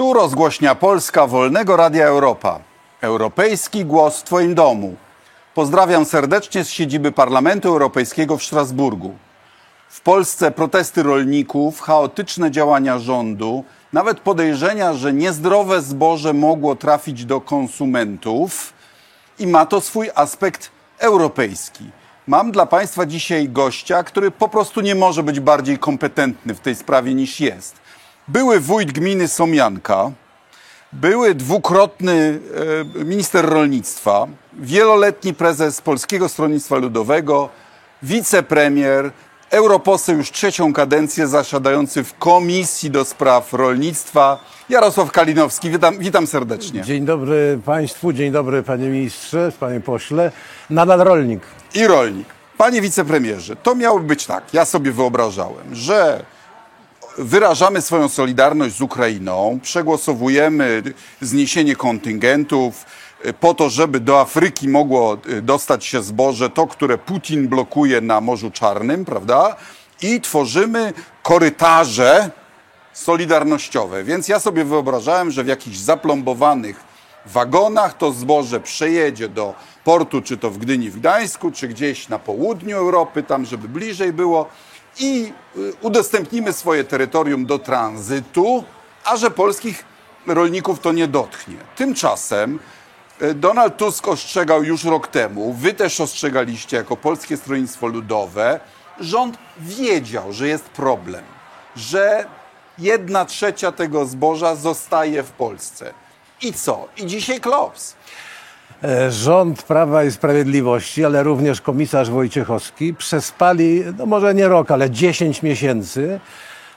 Tu rozgłośnia Polska Wolnego Radia Europa. Europejski głos w Twoim domu. Pozdrawiam serdecznie z siedziby Parlamentu Europejskiego w Strasburgu. W Polsce protesty rolników, chaotyczne działania rządu, nawet podejrzenia, że niezdrowe zboże mogło trafić do konsumentów i ma to swój aspekt europejski. Mam dla Państwa dzisiaj gościa, który po prostu nie może być bardziej kompetentny w tej sprawie niż jest. Były wójt gminy Somianka, były dwukrotny e, minister rolnictwa, wieloletni prezes Polskiego Stronnictwa Ludowego, wicepremier, europoseł już trzecią kadencję zasiadający w Komisji do Spraw Rolnictwa, Jarosław Kalinowski. Witam, witam serdecznie. Dzień dobry Państwu, dzień dobry Panie Ministrze, Panie Pośle. Nadal rolnik. I rolnik. Panie wicepremierze, to miało być tak, ja sobie wyobrażałem, że wyrażamy swoją solidarność z Ukrainą, przegłosowujemy zniesienie kontyngentów y, po to, żeby do Afryki mogło y, dostać się zboże, to, które Putin blokuje na Morzu Czarnym, prawda? I tworzymy korytarze solidarnościowe. Więc ja sobie wyobrażałem, że w jakichś zaplombowanych wagonach to zboże przejedzie do portu, czy to w Gdyni, w Gdańsku, czy gdzieś na południu Europy, tam, żeby bliżej było i y, udostępnimy swoje terytorium do tranzytu, a że polskich rolników to nie dotknie. Tymczasem y, Donald Tusk ostrzegał już rok temu, wy też ostrzegaliście jako Polskie Stronnictwo Ludowe, rząd wiedział, że jest problem, że jedna trzecia tego zboża zostaje w Polsce. I co? I dzisiaj klops. E, Rząd Prawa i Sprawiedliwości, ale również komisarz Wojciechowski przespali, no może nie rok, ale 10 miesięcy,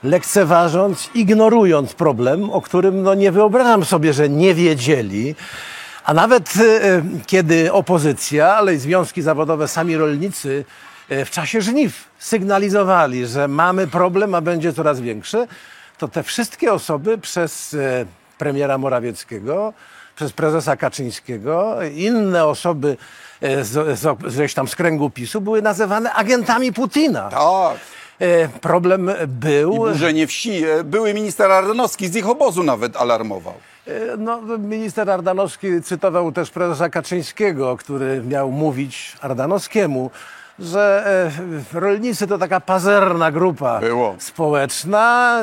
lekceważąc, ignorując problem, o którym no nie wyobrażam sobie, że nie wiedzieli. A nawet e, kiedy opozycja, ale i związki zawodowe, sami rolnicy e, w czasie żniw sygnalizowali, że mamy problem, a będzie coraz większy, to te wszystkie osoby przez premiera Morawieckiego, przez prezesa Kaczyńskiego, inne osoby e, z, z, gdzieś tam z kręgu PiSu były nazywane agentami Putina. Tak. E, Problem był. Burzenie wsi. E, Były minister Ardanowski z ich obozu nawet alarmował. No, minister Ardanowski cytował też prezesa Kaczyńskiego, który miał mówić Ardanowskiemu, że e, rolnicy to taka pazerna grupa Było. społeczna,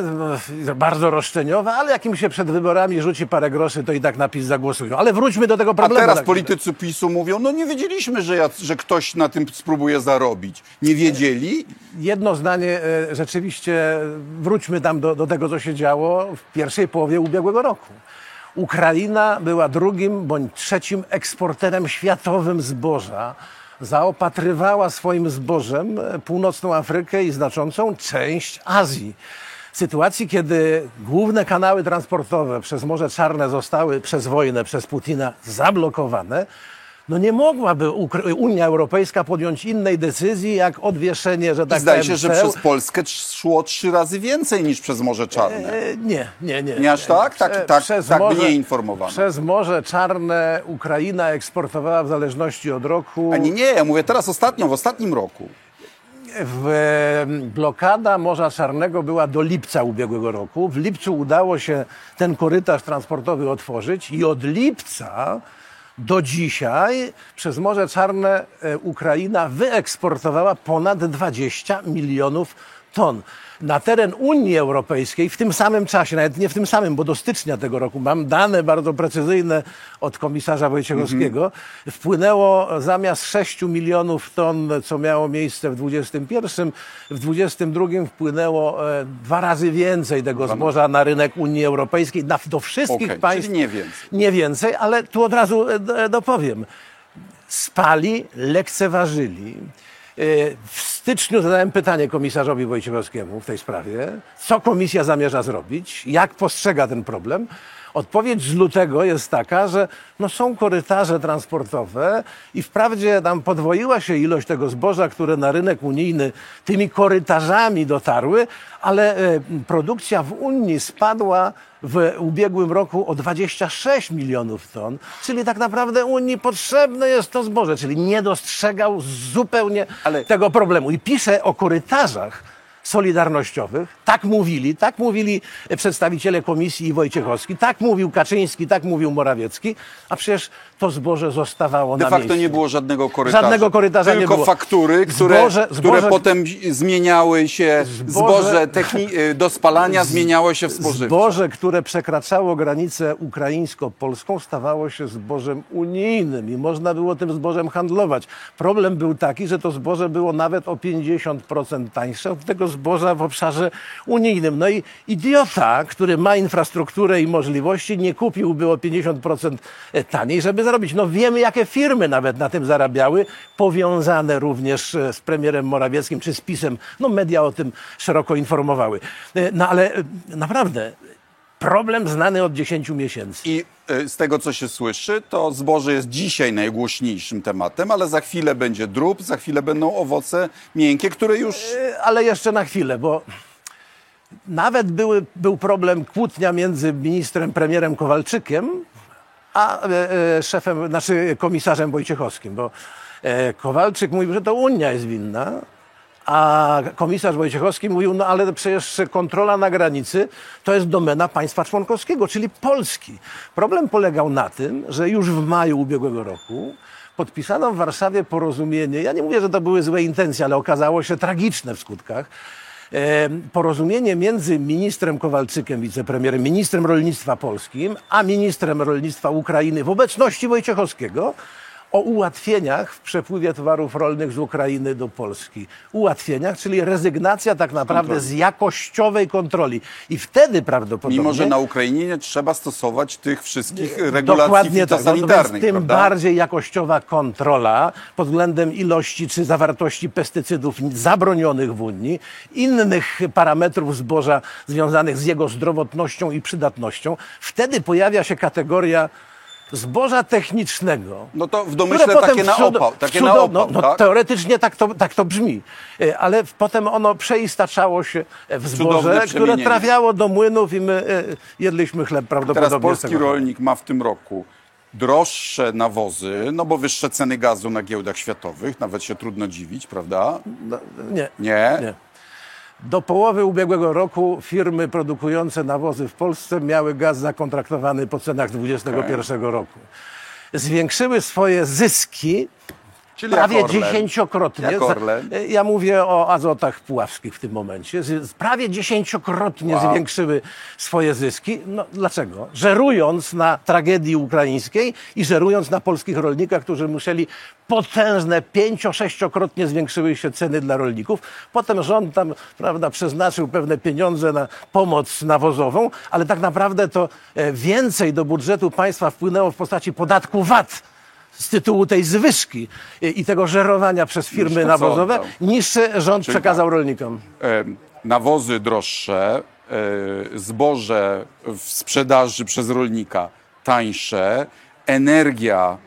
e, bardzo roszczeniowa, ale jak im się przed wyborami rzuci parę groszy, to i tak na PiS zagłosują. Ale wróćmy do tego A problemu. teraz tak- politycy PiSu mówią, no nie wiedzieliśmy, że, ja, że ktoś na tym spróbuje zarobić. Nie wiedzieli? Jedno zdanie, e, rzeczywiście wróćmy tam do, do tego, co się działo w pierwszej połowie ubiegłego roku. Ukraina była drugim bądź trzecim eksporterem światowym zboża. Zaopatrywała swoim zbożem e, północną Afrykę i znaczącą część Azji. W sytuacji, kiedy główne kanały transportowe przez Morze Czarne zostały przez wojnę, przez Putina zablokowane, no nie mogłaby Unia Europejska podjąć innej decyzji, jak odwieszenie, że I tak zdaje powiem, się, że przez Polskę szło trzy razy więcej niż przez Morze Czarne. E, Nie, nie, nie. Nie aż tak? Tak- Prze- tak- przez tak morze- mnie informowano. Przez Morze Czarne Ukraina eksportowała w zależności od roku. A nie, nie, ja mówię teraz ostatnio, w ostatnim roku. W, e, blokada Morza Czarnego była do lipca ubiegłego roku. W lipcu udało się ten korytarz transportowy otworzyć i od lipca do dzisiaj przez Morze Czarne e, Ukraina wyeksportowała ponad 20 milionów ton. Na teren Unii Europejskiej w tym samym czasie, nawet nie w tym samym, bo do stycznia tego roku mam dane bardzo precyzyjne od komisarza Wojciechowskiego, wpłynęło zamiast 6 milionów ton, co miało miejsce w 21, w 22 wpłynęło e, dwa razy więcej tego zboża na rynek Unii Europejskiej, na, do wszystkich Okej, państw. nie więcej. Nie więcej, ale tu od razu e, d- dopowiem. Spali, lekceważyli. E, W styczniu zadałem pytanie komisarzowi Wojciechowskiemu w tej sprawie, co komisja zamierza zrobić, jak postrzega ten problem. Odpowiedź z lutego jest taka, że no są korytarze transportowe i wprawdzie tam podwoiła się ilość tego zboża, które na rynek unijny tymi korytarzami dotarły, ale e, produkcja w Unii spadła w ubiegłym roku o 26 milionów ton, czyli tak naprawdę Unii potrzebne jest to zboże, czyli nie dostrzegał zupełnie Ale- tego problemu. I pisze o korytarzach solidarnościowych. Tak mówili, tak mówili przedstawiciele komisji i Wojciechowski, tak mówił Kaczyński, tak mówił Morawiecki, a przecież to zboże zostawało De na facto miejscu. nie było żadnego korytarza. Żadnego korytarza nie Tylko było. faktury, które, Zboże- które zboże- potem zmieniały się, Zboże- zboże y, do spalania zmieniało się w spożywcze. Zboże, które przekraczało granicę ukraińsko-polską, stawało się zbożem unijnym i można było tym zbożem handlować. Problem był taki, że to zboże było nawet o 50% tańsze od tego zboża w obszarze unijnym. No i idiota, który ma infrastrukturę i możliwości, nie kupiłby o 50% taniej, żeby zarobić. No wiemy, jakie firmy nawet na tym zarabiały, powiązane również e, z premierem Morawieckim czy z PiSem. No media o tym szeroko informowały. E, No ale e, naprawdę, problem znany od 10 miesięcy. I y, z tego, co się słyszy, to zboże jest dzisiaj najgłośniejszym tematem, ale za chwilę będzie drób, za chwilę będą owoce miękkie, które już... E, Ale jeszcze na chwilę, bo nawet były, był problem kłótnia między ministrem, premierem Kowalczykiem, a e, szefem, znaczy komisarzem Wojciechowskim, bo e, Kowalczyk mówił, że to Unia jest winna, a komisarz Wojciechowski mówił, no ale przecież kontrola na granicy to jest domena państwa członkowskiego, czyli Polski. Problem polegał na tym, że już w maju ubiegłego roku podpisano w Warszawie porozumienie, ja nie mówię, że to były złe intencje, ale okazało się tragiczne w skutkach, porozumienie między ministrem Kowalczykiem, wicepremierem, ministrem rolnictwa polskim, a ministrem rolnictwa Ukrainy w obecności Wojciechowskiego o ułatwieniach w przepływie towarów rolnych z Ukrainy do Polski. Ułatwieniach, czyli rezygnacja tak naprawdę z jakościowej kontroli. I wtedy prawdopodobnie... Mimo, że na Ukrainie nie trzeba stosować tych wszystkich regulacji Dokładnie tak. No, tym prawda? bardziej jakościowa kontrola pod względem ilości czy zawartości pestycydów zabronionych w Unii, innych parametrów zboża związanych z jego zdrowotnością i przydatnością. Wtedy pojawia się kategoria zboża technicznego. No to w domyśle takie na opał, takie cudo- na opał, no, no, tak? Teoretycznie tak to, tak to brzmi, E, ale potem ono przeistaczało się w zboże, które trafiało do młynów i my e, jedliśmy chleb prawdopodobnie Teraz polski rolnik ma w tym roku droższe nawozy, no bo wyższe ceny gazu na giełdach światowych, nawet się trudno dziwić, prawda? No, nie, Nie? Nie. Do połowy ubiegłego roku firmy produkujące nawozy w Polsce miały gaz zakontraktowany po cenach 2021 roku. Zwiększyły swoje zyski Czyli prawie dziesięciokrotnie. Orlen. Ja mówię o azotach puławskich w tym momencie. Z- Prawie dziesięciokrotnie Wow. zwiększyły swoje zyski. No, dlaczego? Żerując na tragedii ukraińskiej i żerując na polskich rolnikach, którzy musieli potężne, pięcio-sześciokrotnie zwiększyły się ceny dla rolników. Potem rząd tam prawda, przeznaczył pewne pieniądze na pomoc nawozową, ale tak naprawdę to e, więcej do budżetu państwa wpłynęło w postaci podatku VAT z tytułu tej zwyżki i tego żerowania przez firmy to, co nawozowe, oddał. niż rząd Czyli przekazał rolnikom. E, nawozy droższe, e, zboże w sprzedaży przez rolnika tańsze, energia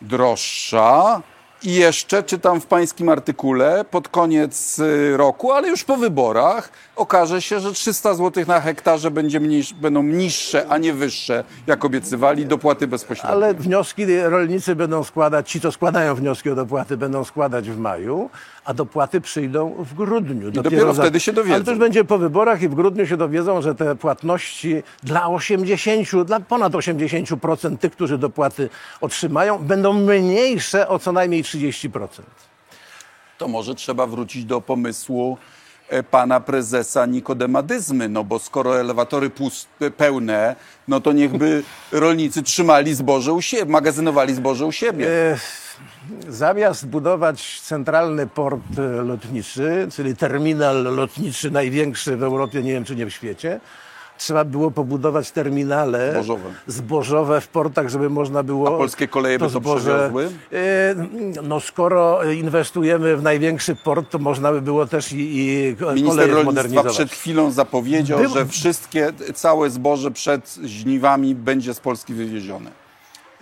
droższa i jeszcze czytam w pańskim artykule pod koniec y, roku, ale już po wyborach okaże się, że 300 zł na hektarze będzie mniejsz, będą niższe, a nie wyższe, jak obiecywali, dopłaty bezpośrednie. Ale wnioski rolnicy będą składać, ci co składają wnioski o dopłaty będą składać w maju, a dopłaty przyjdą w grudniu. dopiero wtedy się dowiedzą. Ale to już będzie po wyborach i w grudniu się dowiedzą, że te płatności dla 80, dla ponad 80% tych, którzy dopłaty otrzymają, będą mniejsze o co najmniej 30%. to może trzeba wrócić do pomysłu pana prezesa Nikodemadyzmy, no bo skoro elewatory pust, pełne, no to niechby rolnicy trzymali zboże u siebie, magazynowali zboże u siebie. E, Zamiast budować centralny port e, lotniczy, czyli terminal lotniczy największy w Europie, nie wiem czy nie w świecie, trzeba było pobudować terminale Zbożowe. zbożowe w portach, żeby można było. A polskie koleje by to przewiozły? E, No skoro inwestujemy w największy port, to można by było też i, i Minister rolnictwa przed chwilą zapowiedział, Był- że wszystkie, całe zboże przed żniwami będzie z Polski wywiezione.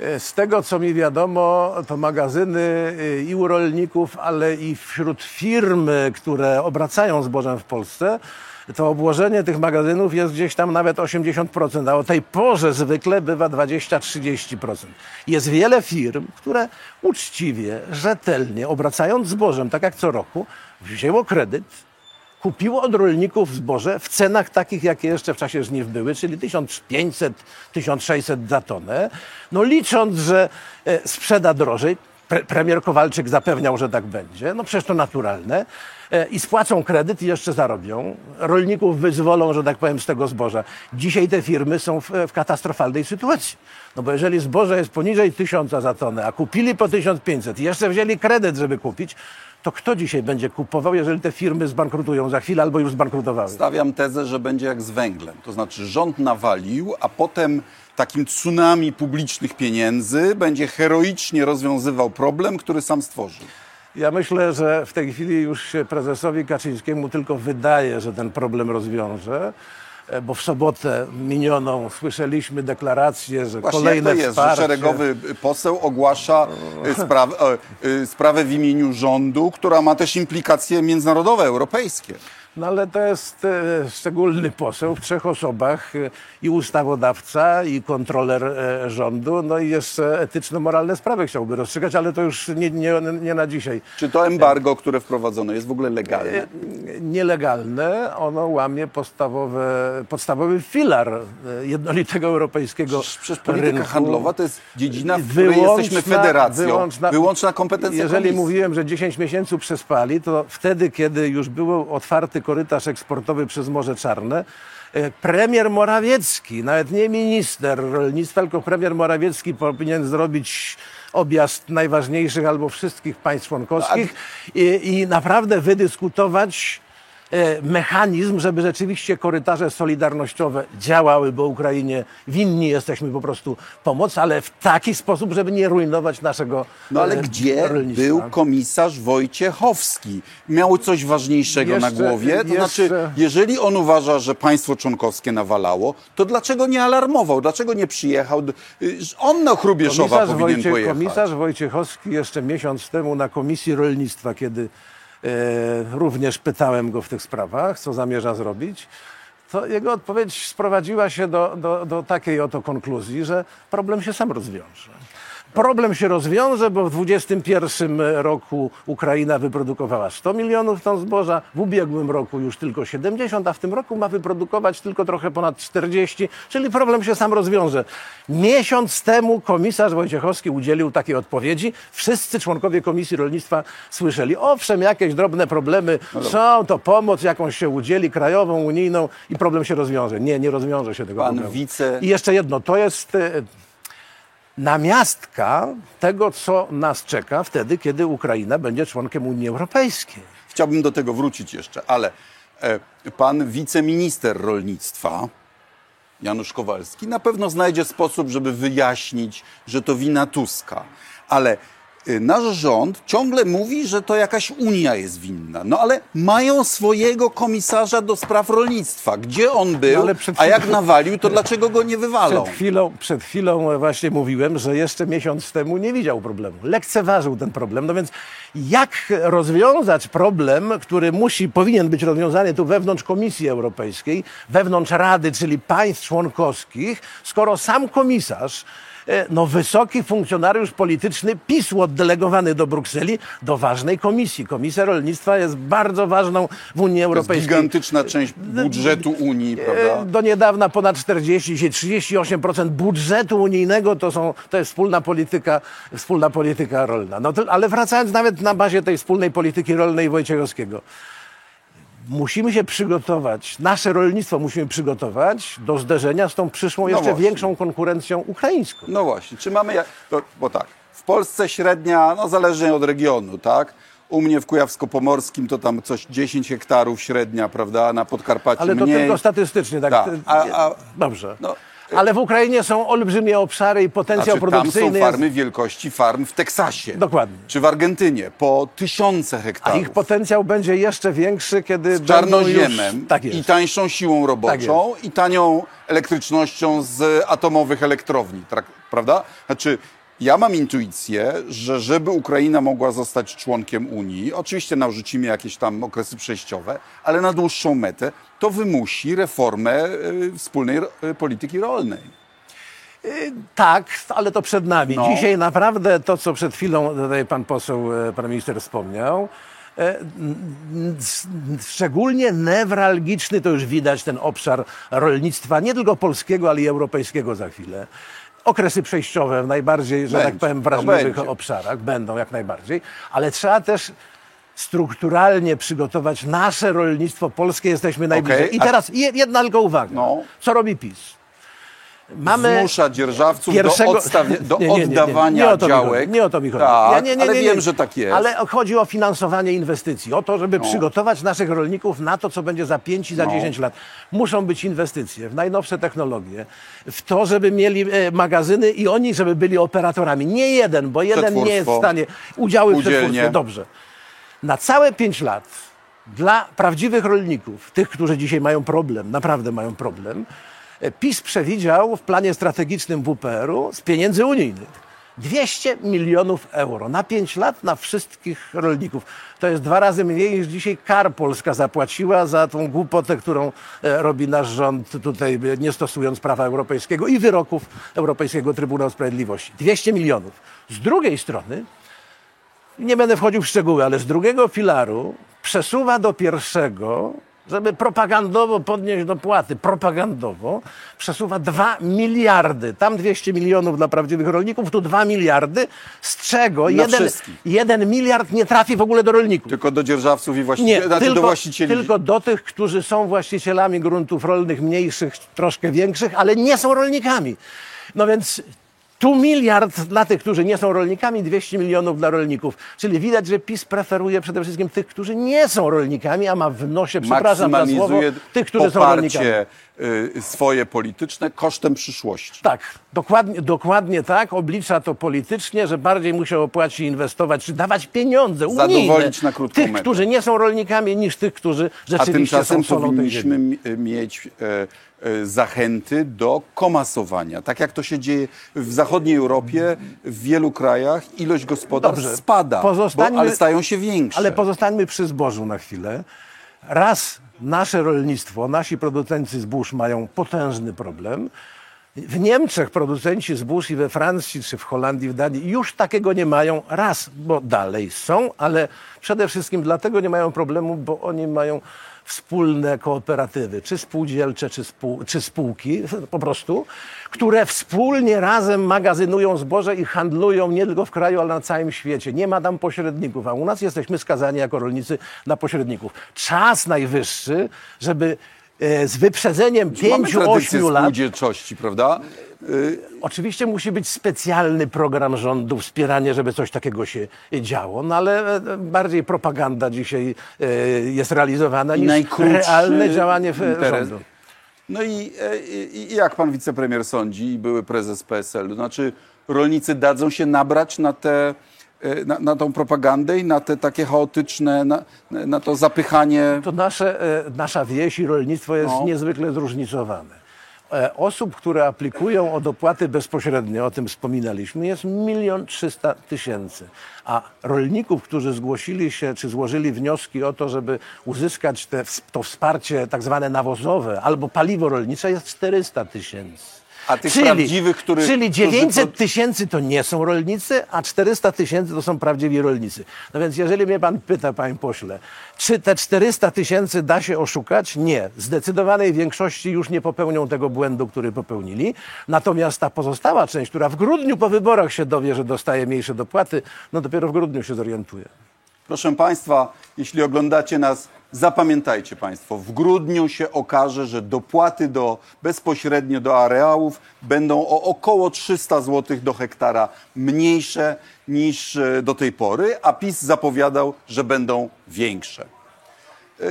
E, Z tego, co mi wiadomo, to magazyny y, i u rolników, ale i wśród firm, które obracają zbożem w Polsce, to obłożenie tych magazynów jest gdzieś tam nawet 80%, a o tej porze zwykle bywa 20-30%. Jest wiele firm, które uczciwie, rzetelnie, obracając zbożem, tak jak co roku, wzięło kredyt, kupiło od rolników zboże w cenach takich, jakie jeszcze w czasie żniw były, czyli 1500-1600 za tonę. No licząc, że e, sprzeda drożej, pre, premier Kowalczyk zapewniał, że tak będzie, no przecież to naturalne, e, i spłacą kredyt i jeszcze zarobią. Rolników wyzwolą, że tak powiem, z tego zboża. Dzisiaj te firmy są w, w katastrofalnej sytuacji. No bo jeżeli zboże jest poniżej 1000 za tonę, a kupili po 1500 i jeszcze wzięli kredyt, żeby kupić, to kto dzisiaj będzie kupował, jeżeli te firmy zbankrutują za chwilę albo już zbankrutowały? Stawiam tezę, że będzie jak z węglem. To znaczy rząd nawalił, a potem takim tsunami publicznych pieniędzy będzie heroicznie rozwiązywał problem, który sam stworzył. Ja myślę, że w tej chwili już się prezesowi Kaczyńskiemu tylko wydaje, że ten problem rozwiąże, bo w sobotę minioną słyszeliśmy deklarację, że Właśnie kolejne jak to jest, wsparcie... że szeregowy poseł ogłasza y, sprawę, e, sprawę w imieniu rządu, która ma też implikacje międzynarodowe, europejskie. No ale to jest e, szczególny poseł w trzech osobach e, i ustawodawca, i kontroler e, rządu, no i jeszcze etyczno-moralne sprawy chciałby rozstrzygać, ale to już nie, nie, nie na dzisiaj. Czy to embargo, które wprowadzono, jest w ogóle legalne? Nielegalne, ono łamie podstawowe, podstawowy filar jednolitego europejskiego Przecież polityka rynku. handlowa to jest dziedzina, w której jesteśmy federacją. wyłączna- Wyłączna kompetencja Jeżeli komisji. mówiłem, że 10 miesięcy przespali, to wtedy, kiedy już był otwarty korytarz eksportowy przez Morze Czarne, e, premier Morawiecki, nawet nie minister rolnictwa, tylko premier Morawiecki powinien zrobić objazd najważniejszych albo wszystkich państw członkowskich i, i naprawdę wydyskutować mechanizm, żeby rzeczywiście korytarze solidarnościowe działały, bo Ukrainie winni jesteśmy po prostu pomoc, ale w taki sposób, żeby nie rujnować naszego No ale e, gdzie rolnictwa. był komisarz Wojciechowski? Miał coś ważniejszego na Jeszcze- głowie? To znaczy, jeszcze- jeżeli on uważa, że państwo członkowskie nawalało, to dlaczego nie alarmował? Dlaczego nie przyjechał? Y, On na Chrubieszowa Komisarz, powinien Wojciech, pojechać. komisarz Wojciechowski jeszcze miesiąc temu na Komisji Rolnictwa, kiedy e, również pytałem go w tych sprawach, co zamierza zrobić, to jego odpowiedź sprowadziła się do, do, do takiej oto konkluzji, że problem się sam rozwiąże. Problem się rozwiąże, bo w 2021 roku Ukraina wyprodukowała 100 milionów ton zboża, w ubiegłym roku już tylko 70, a w tym roku ma wyprodukować tylko trochę ponad 40, czyli problem się sam rozwiąże. Miesiąc temu komisarz Wojciechowski udzielił takiej odpowiedzi. Wszyscy członkowie Komisji Rolnictwa słyszeli, owszem, jakieś drobne problemy są, to pomoc jakąś się udzieli, krajową, unijną i problem się rozwiąże. Nie, nie rozwiąże się tego Pan problemu. wice- I jeszcze jedno, to jest e, namiastka tego, co nas czeka wtedy, kiedy Ukraina będzie członkiem Unii Europejskiej. Chciałbym do tego wrócić jeszcze, ale e, pan wiceminister rolnictwa, Janusz Kowalski, na pewno znajdzie sposób, żeby wyjaśnić, że to wina Tuska. Ale nasz rząd ciągle mówi, że to jakaś Unia jest winna. No ale mają swojego komisarza do spraw rolnictwa. Gdzie on był, No, przed a jak chwilą- nawalił, to dlaczego go nie wywalą? Przed chwilą, przed chwilą właśnie mówiłem, że jeszcze miesiąc temu nie widział problemu. Lekceważył ten problem. No więc jak rozwiązać problem, który musi, powinien być rozwiązany tu wewnątrz Komisji Europejskiej, wewnątrz Rady, czyli państw członkowskich, skoro sam komisarz no, wysoki funkcjonariusz polityczny PiSu oddelegowany do Brukseli, do ważnej komisji. Komisja Rolnictwa jest bardzo ważną w Unii To jest Europejskiej. gigantyczna część budżetu Unii, E, prawda? Do niedawna ponad 40, dzisiaj 38% budżetu unijnego to, są, to jest wspólna polityka, wspólna polityka rolna. No to, ale wracając nawet na bazie tej wspólnej polityki rolnej Wojciechowskiego. Musimy się przygotować, nasze rolnictwo musimy przygotować do zderzenia z tą przyszłą, No jeszcze większą konkurencją ukraińską. No właśnie, czy mamy. Bo, bo tak, w Polsce średnia, no zależnie od regionu, tak? U mnie w Kujawsko-Pomorskim to tam coś 10 hektarów średnia, prawda? Na Podkarpaciu Ale to mniej. tylko statystycznie. Tak, Tak, a- a- Dobrze. no, Ale w Ukrainie są olbrzymie obszary i potencjał Znaczy, tam produkcyjny są jest farmy wielkości farm w Teksasie. Dokładnie. Czy w Argentynie po tysiące A hektarów. ich potencjał będzie jeszcze większy, kiedy z czarnoziemem już... Tak i jest. Tak tańszą siłą roboczą i tanią elektrycznością z atomowych elektrowni, prawda? Znaczy, ja mam intuicję, że żeby Ukraina mogła zostać członkiem Unii, oczywiście narzucimy jakieś tam okresy przejściowe, ale na dłuższą metę to wymusi reformę y, wspólnej y, polityki rolnej. Tak, ale to przed nami. No. Dzisiaj naprawdę to, co przed chwilą tutaj pan poseł, e, pan minister wspomniał, E, Szczególnie newralgiczny to już widać ten obszar rolnictwa, nie tylko polskiego, ale i europejskiego za chwilę. Okresy przejściowe w najbardziej, że tak Będzie, powiem, to wrażliwych obszarach będą jak najbardziej, ale trzeba też strukturalnie przygotować nasze rolnictwo polskie, jesteśmy najbliżej. I a- teraz je- jedna tylko uwaga. No. Co robi PiS? Mamy Zmusza dzierżawców pierwszego... do, odstawi- do Nie, nie, nie, oddawania nie o to mi działek. Nie o to mi chodzi. Tak, Ja ale wiem, że tak jest. No. Ale chodzi o finansowanie inwestycji, o to, żeby przygotować naszych rolników na to, co będzie za 5 i za No. 10 lat. Muszą być inwestycje w najnowsze technologie, w to, żeby mieli e, magazyny i oni, żeby byli operatorami. Nie jeden, bo jeden nie jest w stanie. Udziały w przetwórstwie. Dobrze. Na całe 5 lat dla prawdziwych rolników, tych, którzy dzisiaj mają problem, naprawdę mają problem, PiS przewidział w planie strategicznym WPR-u z pieniędzy unijnych 200 milionów euro na 5 lat na wszystkich rolników. To jest dwa razy mniej niż dzisiaj kar Polska zapłaciła za tą głupotę, którą e, robi nasz rząd tutaj, e, nie stosując prawa europejskiego i wyroków Europejskiego Trybunału Sprawiedliwości. 200 milionów. Z drugiej strony nie będę wchodził w szczegóły, ale z drugiego filaru przesuwa do pierwszego, żeby propagandowo podnieść dopłaty, propagandowo, przesuwa 2 miliardy. Tam 200 milionów dla prawdziwych rolników, tu 2 miliardy, z czego jeden, wszystkich. jeden miliard nie trafi w ogóle do rolników. Tylko do dzierżawców i właścicieli, Nie, znaczy do tylko, właścicieli. tylko do tych, którzy są właścicielami gruntów rolnych, mniejszych, troszkę większych, ale nie są rolnikami. No więc tu miliard dla tych, którzy nie są rolnikami, 200 milionów dla rolników. Czyli widać, że PiS preferuje przede wszystkim tych, którzy nie są rolnikami, a ma w nosie, przepraszam za słowo, tych, którzy są rolnikami. Y, swoje polityczne kosztem przyszłości. Tak, dokładnie, dokładnie tak. Oblicza to politycznie, że bardziej mu się opłaci inwestować, czy dawać pieniądze unijne Zadowolić na krótką tych, metę. którzy nie są rolnikami, niż tych, którzy rzeczywiście są solą tej ziemi. mieć e, e, zachęty do komasowania. Tak jak to się dzieje w zachodniej Europie, w wielu krajach ilość gospodarstw Dobrze. spada, bo, ale stają się większe. Ale pozostańmy przy zbożu na chwilę. Raz nasze rolnictwo, nasi producenci zbóż mają potężny problem. W Niemczech producenci zbóż i we Francji, czy w Holandii, w Danii już takiego nie mają. Raz, bo dalej są, ale przede wszystkim dlatego nie mają problemu, bo oni mają wspólne kooperatywy, czy spółdzielcze, czy, spół, czy spółki po prostu, które wspólnie razem magazynują zboże i handlują nie tylko w kraju, ale na całym świecie. Nie ma tam pośredników, a u nas jesteśmy skazani jako rolnicy na pośredników. Czas najwyższy, żeby z wyprzedzeniem Mamy tradycję 5-8 lat spółdzielczości, prawda? Y, Oczywiście musi być specjalny program rządu, wspieranie, żeby coś takiego się działo, no ale e, bardziej propaganda dzisiaj e, jest realizowana niż realne działanie w- interes. rządu. No i, e, i, i jak pan wicepremier sądzi i były prezes PSL-u? Znaczy rolnicy dadzą się nabrać na tę e, na, na tą propagandę i na te takie chaotyczne, na, na to zapychanie. To nasze, e, nasza wieś i rolnictwo jest No. niezwykle zróżnicowane. E, Osób, które aplikują o dopłaty bezpośrednie, o tym wspominaliśmy, jest milion trzysta tysięcy. A rolników, którzy zgłosili się, czy złożyli wnioski o to, żeby uzyskać te, to wsparcie tak zwane nawozowe albo paliwo rolnicze, jest 400 tysięcy. A tych prawdziwych, których- czyli którzy 900 pro- tysięcy to nie są rolnicy, a 400 tysięcy to są prawdziwi rolnicy. No więc jeżeli mnie pan pyta, panie pośle, czy te 400 tysięcy da się oszukać? Nie. Zdecydowanej większości już nie popełnią tego błędu, który popełnili. Natomiast ta pozostała część, która w grudniu po wyborach się dowie, że dostaje mniejsze dopłaty, no dopiero w grudniu się zorientuje. Proszę Państwa, jeśli oglądacie nas, zapamiętajcie Państwo, w grudniu się okaże, że dopłaty do, bezpośrednio do areałów będą o około 300 zł do hektara mniejsze niż e, do tej pory, a PiS zapowiadał, że będą większe. E,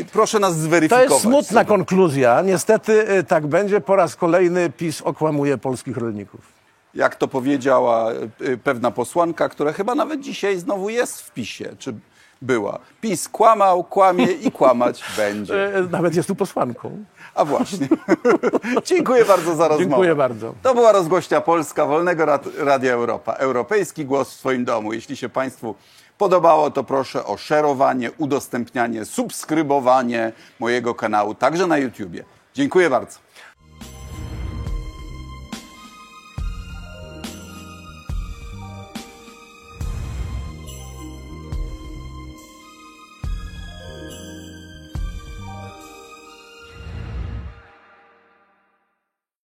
e, Proszę nas To zweryfikować. jest smutna konkluzja. Niestety tak będzie. Po raz kolejny PiS okłamuje polskich rolników. Jak to powiedziała y, pewna posłanka, która chyba nawet dzisiaj znowu jest w PiSie, czy była. PiS kłamał, kłamie i kłamać będzie. Y, Nawet jest tu posłanką. A właśnie. Dziękuję bardzo za rozmowę. Dziękuję bardzo. To była rozgłośnia Polska Wolnego Rad- Radia Europa. Europejski głos w swoim domu. Jeśli się Państwu podobało, to proszę o szerowanie, udostępnianie, subskrybowanie mojego kanału, także na YouTubie. Dziękuję bardzo.